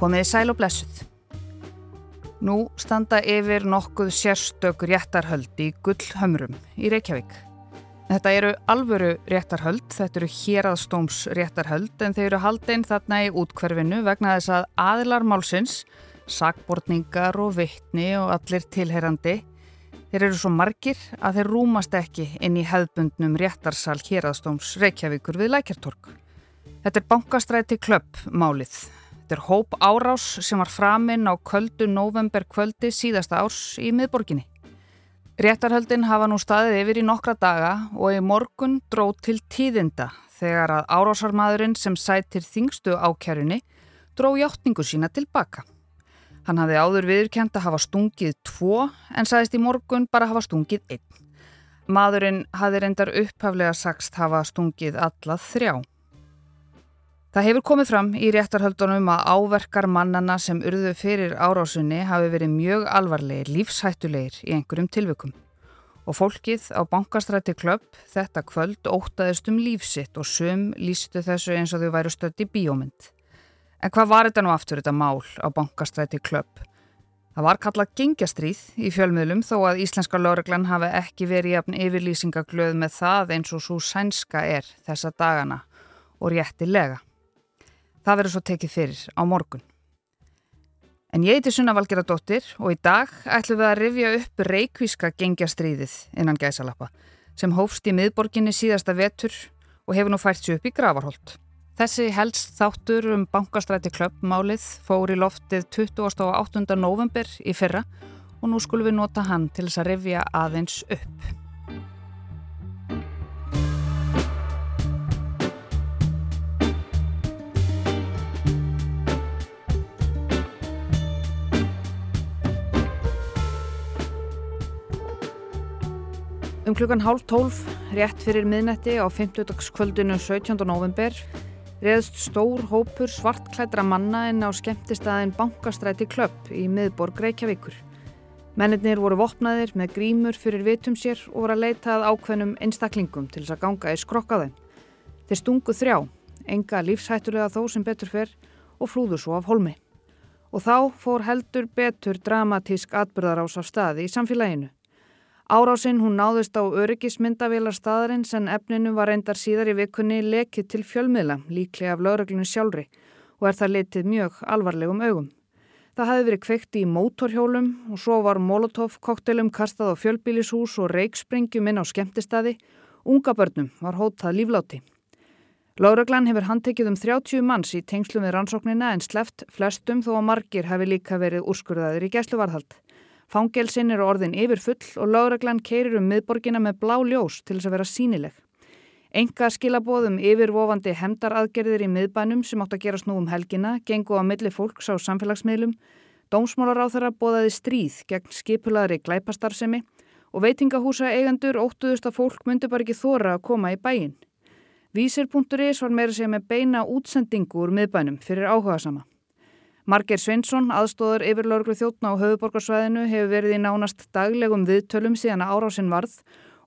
Komiði sæl og blessuð. Nú standa yfir nokkuð sérstök réttarhöld í gullhömrum í Reykjavík. Þetta eru alvöru réttarhöld, þetta eru héraðstóms réttarhöld en þeir eru haldinn þarna í útkverfinu vegna þess að aðilar málsins, sakbortningar og vittni og allir tilherrandi Þeir eru svo margir að þeir rúmast ekki inn í hefðbundnum réttarsal héraðstóms Reykjavíkur við Lækjartorg. Þetta er bankastræti klöpp málið. Þetta er hóp árás sem var framinn á kvöldu november kvöldi síðasta árs í miðborginni. Réttarhöldin hafa nú staðið yfir í nokkra daga og í morgun dró til tíðinda þegar að árásarmadurinn sem sætir þingstu ákjærunni dró hjáttningu sína tilbaka. Hann hafði áður viðurkjent að hafa stungið tvo en sagðist í morgun bara hafa stungið einn. Maðurinn hafði reyndar upphaflega sagst hafa stungið alla þrjá. Það hefur komið fram í réttarhöldunum að áverkar mannana sem urðu fyrir árásunni hafi verið mjög alvarlegir, lífshættulegir í einhverjum tilvökum. Og fólkið á bankastræti klöpp þetta kvöld ótaðist um lífsitt og sum lístu þessu eins og þau væru stött í bíómynd. En hvað var þetta nú aftur þetta mál á bankastræti klöpp? Það var kallað gengjastrýð í fjölmiðlum þó að íslenska láreglann hafi ekki verið jafn yfirlýsingaglöð með það eins og svo sænska er þessa dagana og réttilega. Það verður svo tekið fyrir á morgun. En ég heiti Sunna Valgeradóttir og í dag ætlum við að rifja upp reikvíska gengjastrýðið innan gæsalappa sem hófst í miðborginni síðasta vetur og hefur nú fært sér upp í gravarholt. Þessi helst þáttur um bankastræti klöppmálið fór í loftið 28. november í fyrra og nú skulum við nota hann til þess að revja aðeins upp. Um klukkan hálf tólf, rétt fyrir miðnetti á 50. kvöldinu 17. november reðst stór hópur svartklædra manna inn á skemmtistæðin Bankastræti klöpp í miðborg Reykjavíkur. Mennirnir voru vopnaðir með grímur fyrir vitum sér og voru að leitað ákveðnum einstaklingum til þess að ganga í skrokkaðum. Þeir stungu þrjá, enga lífshættulega þó sem betur fer og flúðu svo af holmi. Og þá fór heldur betur dramatísk atbyrðarás af staði í samfélaginu. Árásinn hún náðist á öryggismyndavélar staðarins en efninu var reyndar síðar í vikunni lekið til fjölmiðla, líklega af lögreglunum sjálfri og er það litið mjög alvarlegum augum. Það hafi verið kveikt í mótorhjólum og svo var molotov-koktelum kastað á fjölbílishús og reikspringjum inn á skemmtistadi. Unga börnum var hótað lífláti. Láreglann hefur handtekið um 30 manns í tengslum við rannsóknina en sleft flestum þó að margir hafi líka verið úrskurðaður í gæsluvarðhald. Fangelsin eru orðin yfir full og láreglann keirir um miðborgina með blá ljós til þess að vera sínileg. Enga skilabóðum yfirvofandi hemdaraðgerðir í miðbænum sem átt að gera snú um helgina gengu á milli fólks á samfélagsmiðlum. Dómsmálaráð þeirra bóðaði stríð gegn skipulaðri glæpastarfsemi og veitingahúsa eigendur óttuðust að fólk myndi bara ekki þóra að koma í bæin. Vísir.is var meira segja með beina útsendingu úr miðbænum fyrir áhuga sama. Marger Sveinsson, aðstóður yfir lauruglu þjóttna á höfuborgarsvæðinu hefur verið í nánast daglegum viðtölum síðan að árásinn varð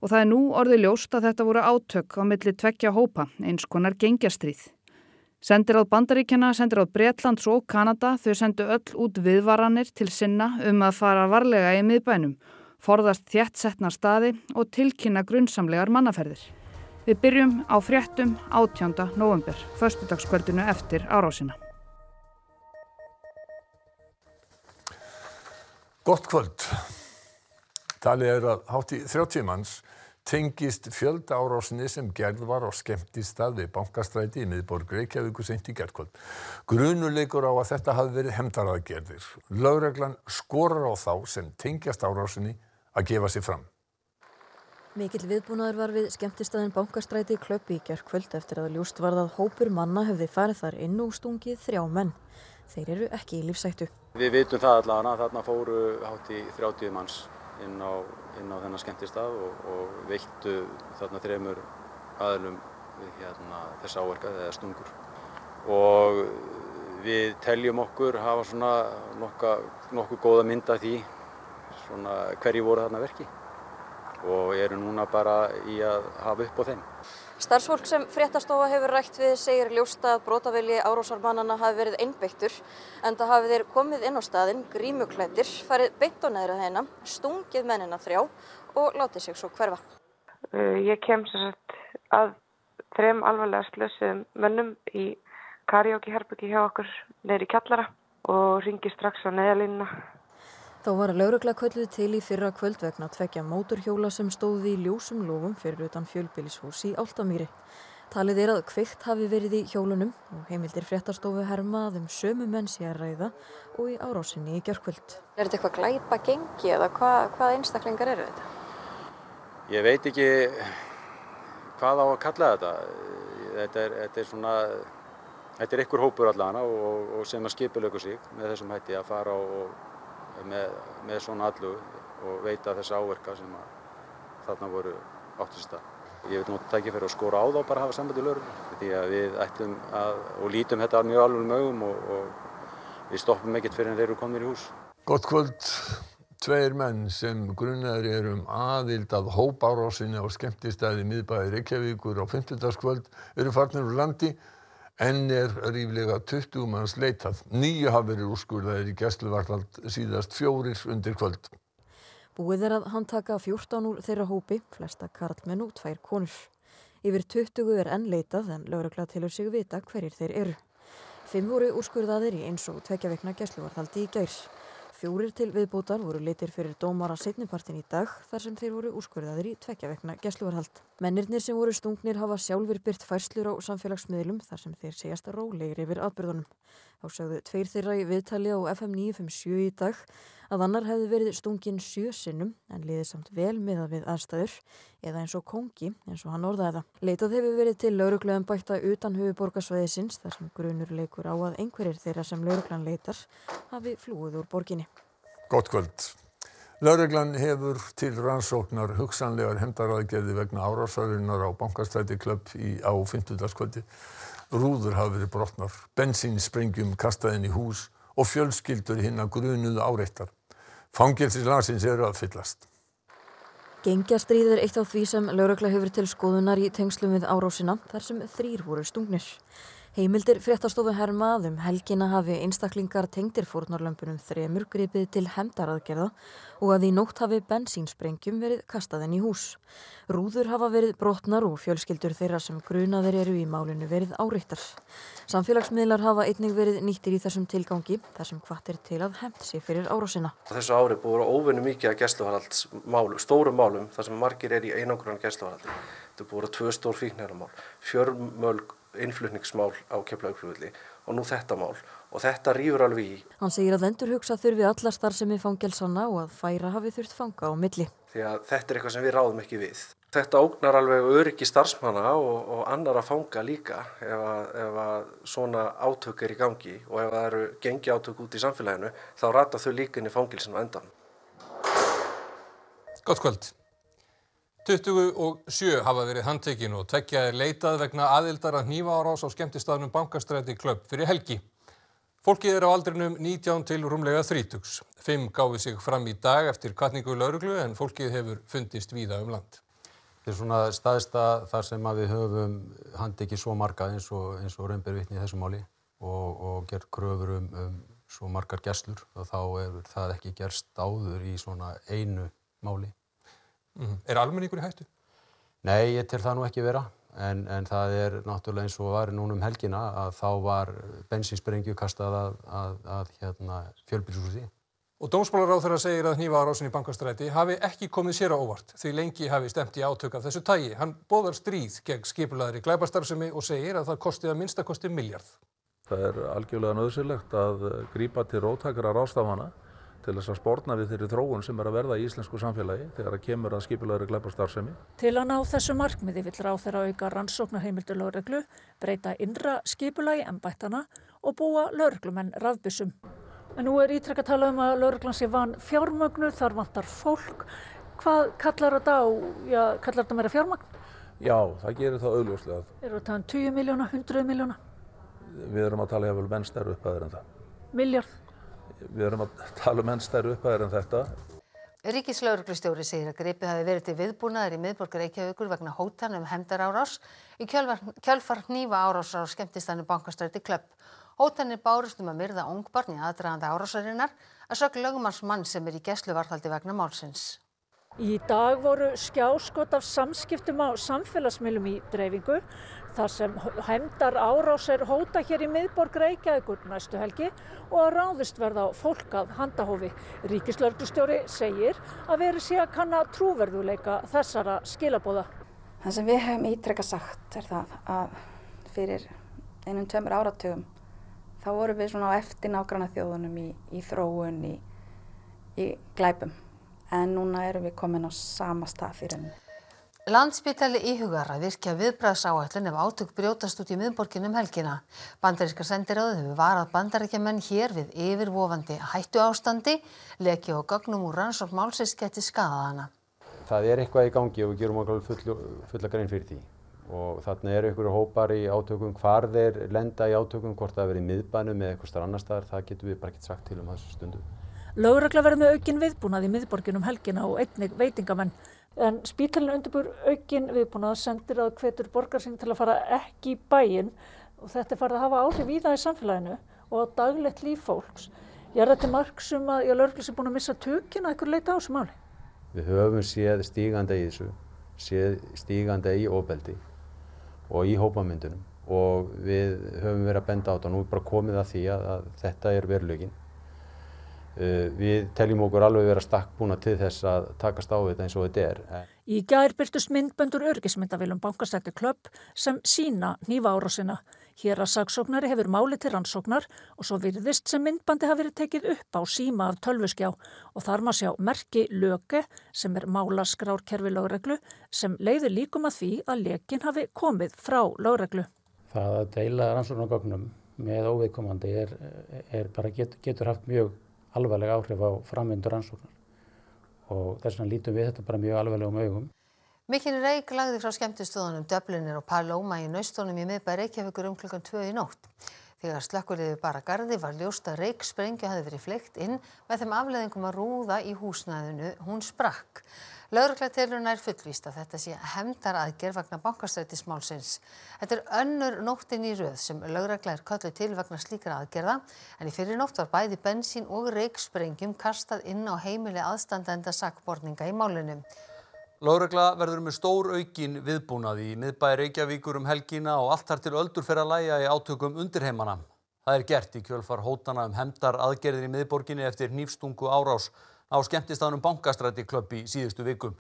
og það er nú orðið ljóst að þetta voru átök á milli tveggja hópa, eins konar gengjastrýð. Sendir áð Bandaríkjana, sendir áð Breitlands og Kanada, þau sendu öll út viðvaranir til sinna um að fara varlega í miðbænum, forðast þjættsetna staði og tilkynna grunnsamlegar mannaferðir. Við byrjum á fréttum 18. november, förstudagskvöldinu eftir árásina. Gott kvöld. Talið er að hátt í 30 manns tengist fjölda árásinni sem gerð var á skemmtistað við bankastræti í miðborg Reykjavíku sent í gerðkvöld. Grunuleikur á að þetta hafi verið hemdaraðgerðir. Lögreglan skorar á þá sem tengjast árásinni að gefa sér fram. Mikil viðbúnaður var við skemmtistæðin bankastræti klöpi í gerðkvöld eftir að ljúst varð að hópur manna hefði farið þar inn og stungið þrjá menn. Þeir eru ekki í lífsættu. Við vitum það allavega að þarna fóru hátt í 30 manns inn á, inn á þennan skemmtistað og, og veittu þarna þremur aðlum hérna, þess áverkað eða stungur. Og við teljum okkur hafa svona nokkuð nokku góða mynda því svona hverju voru þarna verki og eru núna bara í að hafa upp á þeim. Starfsfólk sem fréttastofa hefur rætt við segir ljóst að brótavilji árásarmannana hafi verið einbeittur en það hafi þeir komið inn á staðinn, grímuklættir, farið beint á neðra þeina, stungið mennina þrjá og látið sig svo hverfa. Uh, ég kem sér sett að þrem alvarlega slösum mönnum í karióki herbyggi hjá okkur neyri kjallara og ringi strax á neðalínuna Þá var laurugla kölluð til í fyrra kvöld vegna tvekja móturhjóla sem stóði í ljósum lofum fyrir utan fjölbýlishús í Áltamýri. Talið er að kveikt hafi verið í hjólunum og heimildir fréttastofu hermað um sömu menn sé að ræða og í árásinni í gjörkvöld. Er þetta eitthvað glæpa gengi eða hvað, hvað einstaklingar eru þetta? Ég veit ekki hvað á að kalla þetta. Þetta er, þetta er svona, þetta er ykkur hópur allavega og, og sem að skipilöku sig með þessum hætti að fara og með, með svona allu og veita þess áverka sem þarna voru áttist að. Ég að það ekki fyrir að skora á þá bara að hafa sambandi í lögum því að við ætlum að, og lítum þetta mjög alveg mögum og, og við stoppum ekkert fyrir en þeir eru komin í hús. Gott kvöld. Tveir menn sem grunnaður er um aðild að hópárásinni á skemmtistæði miðbæði Reykjavíkur á 50. kvöld eru farnir úr landi Enn er ríflega 20 manns leitað. Nýju hafa verið úrskurðaðir í gæsluvartald síðast fjórir undir kvöld. Búið er að handtaka 14 úr þeirra hópi, flesta karlmenn og tvær konur. Yfir 20 er enn leitað en lögregla tilur sig vita hverjir þeir eru. Fimm voru úrskurðaðir í eins og tvekja vekna gæsluvartaldi í gærs. Fjórir til viðbútar voru litir fyrir dómara setnipartin í dag þar sem þeir voru úrskurðaðir í tvekja vekna gæsluvarhald. Mennirnir sem voru stungnir hafa sjálfur byrt færslur á samfélagsmiðlum þar sem þeir segjast rólegir yfir atbyrðunum. Þá sagðu tveir þeirra í viðtali á FM 957 í dag að annar hefði verið stungin sjösinnum en liðið samt vel miða við aðstæður eða eins og kongi eins og hann orðaði það. Leitað hefur verið til laurugluðan bætta utan hufuborgarsvæðisins þar sem grunur leikur á að einhverjir þeirra sem lauruglan leitar hafi flúið úr borginni. Gott kvöld. Lauruglan hefur til rannsóknar hugsanlegar hemdaraðgerði vegna árásarinnar á bankastræti klöpp á 50. kvöldi. Rúður hafa verið brotnar, bensínsprengjum kastaðin í hús og fjölskyldur hinn að grunuðu áreittar. Fangilsins landsins eru að fyllast. Gengjastrýð er eitt af því sem laurugla hefur til skoðunar í tengslum við árásina þar sem þrýr voru stungnir. Heimildir fréttastofu hermað um helgina hafi einstaklingar tengdir fórnarlömpunum þremur gripið til hemdaraðgerða og að í nótt hafi bensínsprengjum verið kastaðin í hús. Rúður hafa verið brotnar og fjölskyldur þeirra sem grunaðir eru í málinu verið áreittar. Samfélagsmiðlar hafa einnig verið nýttir í þessum tilgangi þar sem hvað er til að hemd sér fyrir árásina. Þessu ári búið að óvinni mikið að gæsluvaraldsmálum, stórum málum þar sem margir er í einangrunan gæsluvaraldi. Þetta búið að tvö stór fíknæramál, fjörmölg innflutningsmál á keflaugflugulli og nú þetta mál og þetta rýfur alveg í. Hann segir að endur hugsa þurfi allar starfsemi fangelsanna og að færa hafi þurft fanga á milli. Því að þetta er eitthvað sem við ráðum ekki við. Þetta ógnar alveg öryggi starfsmanna og, og annar að fanga líka ef að, ef að svona átök er í gangi og ef það eru gengi átök út í samfélaginu þá rata þau líka inn í fangilsinu endan. Gott kvöld. 27 hafa verið handtekinn og tveggja er leitað vegna aðildar að nýfa árás á skemmtistafnum bankastræti klöpp fyrir helgi. Fólkið er á aldrinum 19 til rúmlega 30. Fimm gáfi sig fram í dag eftir kvartningu lauruglu en fólkið hefur fundist víða um land. Þetta er svona staðista þar sem við höfum handtekið svo marga eins og, og raunberðvittni í þessu máli og, og gert kröfur um, um svo margar gesslur og þá er það ekki gerst áður í svona einu máli. Mm -hmm. Er almenningur í hættu? Nei, ég tel það nú ekki vera en, en það er náttúrulega eins og var núna um helgina að þá var bensinsprengju kastað að, að, að hérna, fjölbilshúsi. Og dómsmálar á þeirra segir að hnífa árásin í bankastræti hafi ekki komið sér á óvart því lengi hafi stemt í átök af þessu tægi. Hann bóðar stríð gegn skipulaðri glæbarstarfsemi og segir að það kosti að minnstakosti miljard. Það er algjörlega nöðsilegt að grípa til róttakara rástafana til þess að spórna við þeirri þróun sem er að verða í íslensku samfélagi þegar að kemur að skipulaðri glæparstarfsemi. Til að ná þessu markmiði vill ráð þeirra auka rannsóknarheimildu lögreglu, breyta innra skipulagi embættana og búa lögreglumenn rafbissum. En nú er ítrekka tala um að lögreglan sé van fjármögnu, þar vantar fólk. Hvað kallar þetta á, já, kallar þetta meira fjármögn? Já, það gerir það augljóslega. Eru þetta 20 miljóna, 100 miljóna? Við erum að tala hefur menn stærru upphæðir en það. Miljard? Við erum að tala um enn stærri upphæðir en þetta. Ríkislauruglustjóri segir að gripið hafi verið til viðbúnaðar í miðborg Reykjavíkur vegna hótan um hefndarárás í kjölfar, hnífa árásar á skemmtistannu bankastræti klöpp. Hótanir bárust um að myrða ungbarn í aðdraganda árásarinnar að sög lögumanns mann sem er í gesluvartaldi vegna málsins. Í dag voru skjáskot af samskiptum á samfélagsmiðlum í dreifingu þar sem hefndar árás er hóta hér í miðborg Reykjavíkur næstu helgi og að ráðist verða á fólk að handahófi. Ríkislörgustjóri segir að veri sé að kanna trúverðuleika þessara skilabóða. Það sem við hefum ítrekka sagt er það að fyrir einum tveimur áratugum þá vorum við svona á eftir nágranna þjóðunum í, í þróun, í, í glæpum en núna erum við komin á sama stað fyrir henni. Landspítali íhugar að virkja viðbræðsáallun ef átök brjótast út í miðborginum helgina. Bandaríska sendiráðu hefur varað bandaríkjaman hér við yfirvofandi hættu ástandi, leki og gagnum úr rannsókn málsins geti skadað hana. Það er eitthvað í gangi og við gerum okkur full, fulla grein fyrir því. Og þarna eru einhverju hópar í átökum, hvar þeir lenda í átökum, hvort það verið miðbænum eða eitthvað starf annar staðar, það getur við bara ekkert sagt til um þessu stundu. Lögregla verður með aukin viðbúnað í miðborginum helgina og einnig veitingamenn. En spítalinn undirbúr aukin viðbúnað sendir að hvetur borgarsinn til að fara ekki í bæin og þetta farið að hafa áhrif í það í samfélaginu og á daglegt líf fólks. Ég er þetta margsum að ég lögregla sem búin að missa tökina að ykkur leita á þessu máli. Við höfum séð stíganda í þessu, séð stíganda í óbeldi og í hópamyndunum og við höfum verið að benda á þetta og nú er bara komið að því að, að þetta er veruleginn við teljum okkur alveg vera stakkbúna til þess að takast á þetta eins og þetta er. Í gær byrtust myndböndur örgismyndavilum bankastætti klöpp sem sína nýfa árásina. Hér að saksóknari hefur máli til rannsóknar og svo virðist sem myndbandi hafi verið tekið upp á síma af tölvuskjá og þar maður sjá merki löke sem er mála skrárkerfi lögreglu sem leiður líkum að því að lekin hafi komið frá lögreglu. Það að deila rannsóknargögnum með óviðkomandi er, er bara get, getur haft mjög alvarlega áhrif á framvindur ansóknar og þess vegna lítum við þetta bara mjög alvarlegum augum. Mikinn reik lagði frá skemmtistöðunum Döblinir og Palóma í naustónum í miðbæ Reykjavíkur um klukkan 2 í nótt. Þegar slökkuliði bara gardi var ljóst að reiksprengja hafi verið fleikt inn með þeim afleðingum að rúða í húsnæðinu hún sprakk. Lauruglættilurinn er fullvíst að þetta sé hefndar aðgerð vegna bankastrætismálsins. Þetta er önnur nóttin í röð sem lauruglæ er kölluð til vegna slíkra aðgerða en í fyrir nótt var bæði bensín og reiksprengjum kastað inn á heimili aðstandenda sakborninga í málunum. Láregla verður með stór aukin viðbúnaði í miðbæri Reykjavíkur um helgina og allt þar til öldur fer að læja í átökum undirheimana. Það er gert í kjölfar hótana um hemdar aðgerðir í miðborginni eftir nýfstungu árás á skemmtistaðnum bankastræti klöpp í síðustu viku.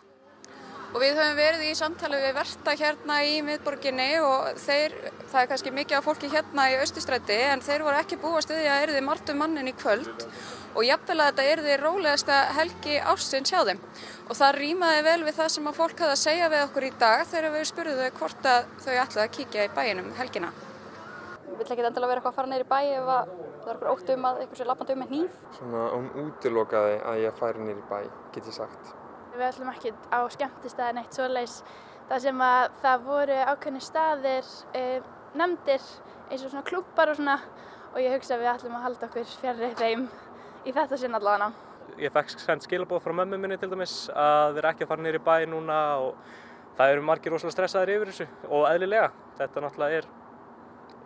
Og við höfum verið í samtali við verta hérna í miðborginni og þeir, það er kannski mikið af fólki hérna í austustræti en þeir voru ekki búast við því að erði margtum mannin í kvöld og jafnvel að þetta erði rólegasta helgi ársins hjá þeim. Og það rýmaði vel við það sem að fólk hafði að segja við okkur í dag þegar við spurðum þau hvort að þau ætlaði að kíkja í bæinum helgina. Vill ekki endilega vera eitthvað að fara neyri bæ ef það er eitthvað ótt um að eitthvað sé lappandi um með hníf? Svona hún útilokaði að ég færi neyri bæ, get ég sagt. Við ætlum ekki á skemmtistæðin eitt svoleis þar sem að það voru ákveðni staðir um, nefndir eins og svona klúpar og svona og ég hugsa að við ætlum að halda okkur fjarrir þeim í þetta sinn allavega. Ég fekk sendt skilabóð frá mömmu minni til dæmis að við erum ekki að fara neyri bæ núna og það eru margir rosalega stressaðir yfir þessu og eðlilega. Þetta náttúrulega er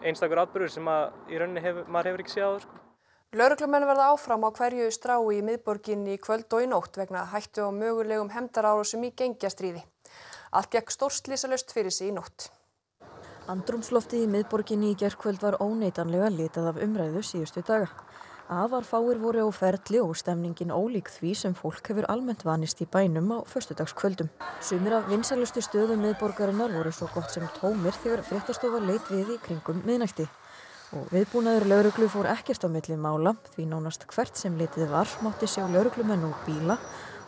einstakur atbyrgur sem að í rauninni hef, maður hefur ekki séð áður. Sko. Lauruglumenn verða áfram á hverju strái í miðborginni í kvöld og í nótt vegna hættu á mögulegum hemdarárásum í gengjastríði. Allt gekk stórslísalust fyrir sig í nótt. Andrumsloftið í miðborginni í gerðkvöld var óneitanlega litað af umræðu síðustu daga. Afar fáir voru á ferli og stemningin ólík því sem fólk hefur almennt vanist í bænum á förstudagskvöldum. Sumir af vinsælustu stöðum miðborgarinnar voru svo gott sem tómir þegar fréttastofa leit við í kringum miðnætti. Og viðbúnaður lauruglu fór ekkert á milli mála því nánast hvert sem litið var mátti sjá lauruglumenn og bíla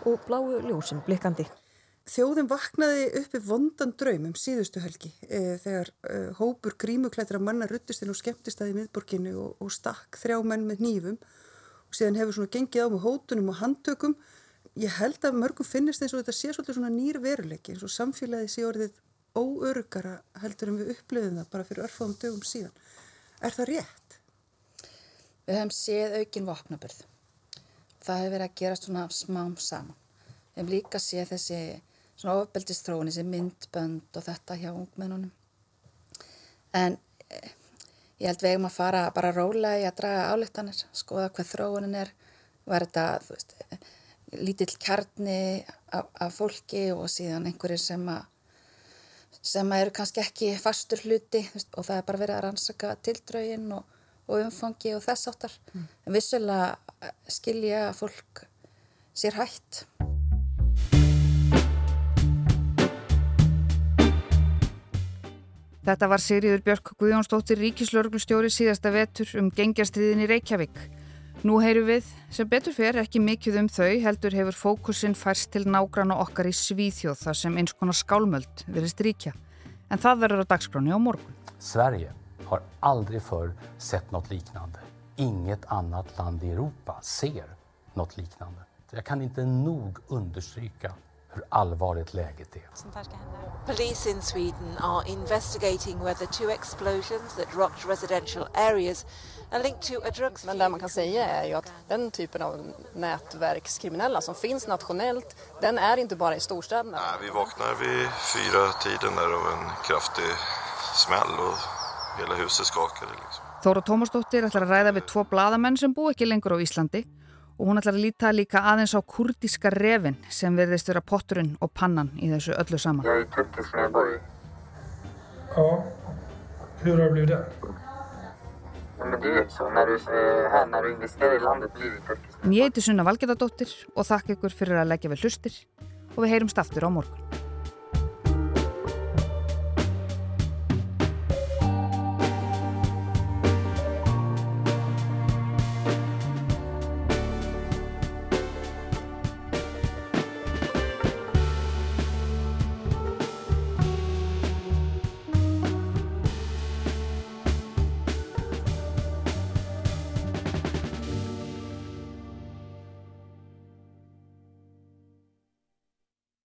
og bláu ljósin blikkandi. Þjóðin vaknaði uppi vondan draum um síðustu helgi e, þegar e, hópur grímuklættra manna ruttist inn og skemmtist að í miðborginni og, og stakk þrjá menn með nýfum og síðan hefur svona gengið á með hótunum og handtökum. Ég held að mörgum finnist eins og þetta sé svolítið svona nýr veruleiki eins og samfélagi sé orðið óörugara heldur en við upplifum það bara fyrir örfáðum dögum síðan. Er það rétt? Við hefum séð aukin vopnabörð. Það hefur verið að gera svona smám saman. Við hefum líka séð þessi svona ofbeldistróun, þessi myndbönd og þetta hjá ungmennunum. En eh, ég held við eigum að fara bara rólega í að draga álíktanir, skoða hvað þróunin er. Var þetta, þú veist, lítill kjarni af, af fólki og síðan einhverjir sem að sem eru kannski ekki fastur hluti og það er bara verið að rannsaka tildraugin og, og umfangi og þess áttar. Mm. En vissulega skilja að fólk sér hægt. Þetta var Sigriður Björk Guðjónsdóttir ríkislörglustjóri síðasta vetur um gengjastriðin í Reykjavík. Nú heyru við, sem betur fer ekki mikið um þau, heldur hefur fókusin færst til nágrann og okkar í Svíþjóð þar sem eins konar skálmöld verið stríkja. En það verður á dagskráni á morgun. Sverige har aldrei förr sett något liknande. Inget annat land i Europa ser något liknande. Jag kan inte nog understryka hur allvarligt läget är. Police in Sweden are investigating whether two explosions that rocked residential areas Men det man kan säga är ju att den typen av nätverkskriminella som finns nationellt, den är inte bara i storstäderna. Nej, vi vaknar vid fyra tiden där av en kraftig smäll och hela huset skakade. Liksom. Þóra Tómasdóttir ætlar að ræða við tvo bladamenn sem bú ekki lengur á Íslandi og hún ætlar að líta líka aðeins á kurdíska revin sem verðist vera potturinn og pannan í þessu öllu saman. Jag är turkisk medborgare. Ja, hur har det blivit det? Men du vet så, när du är här, när du investerar i landet turkisk En ég heiti Sunna Valgerðardóttir og þakka ykkur fyrir að leggja við hlustir og við heyrumst aftur á morgun.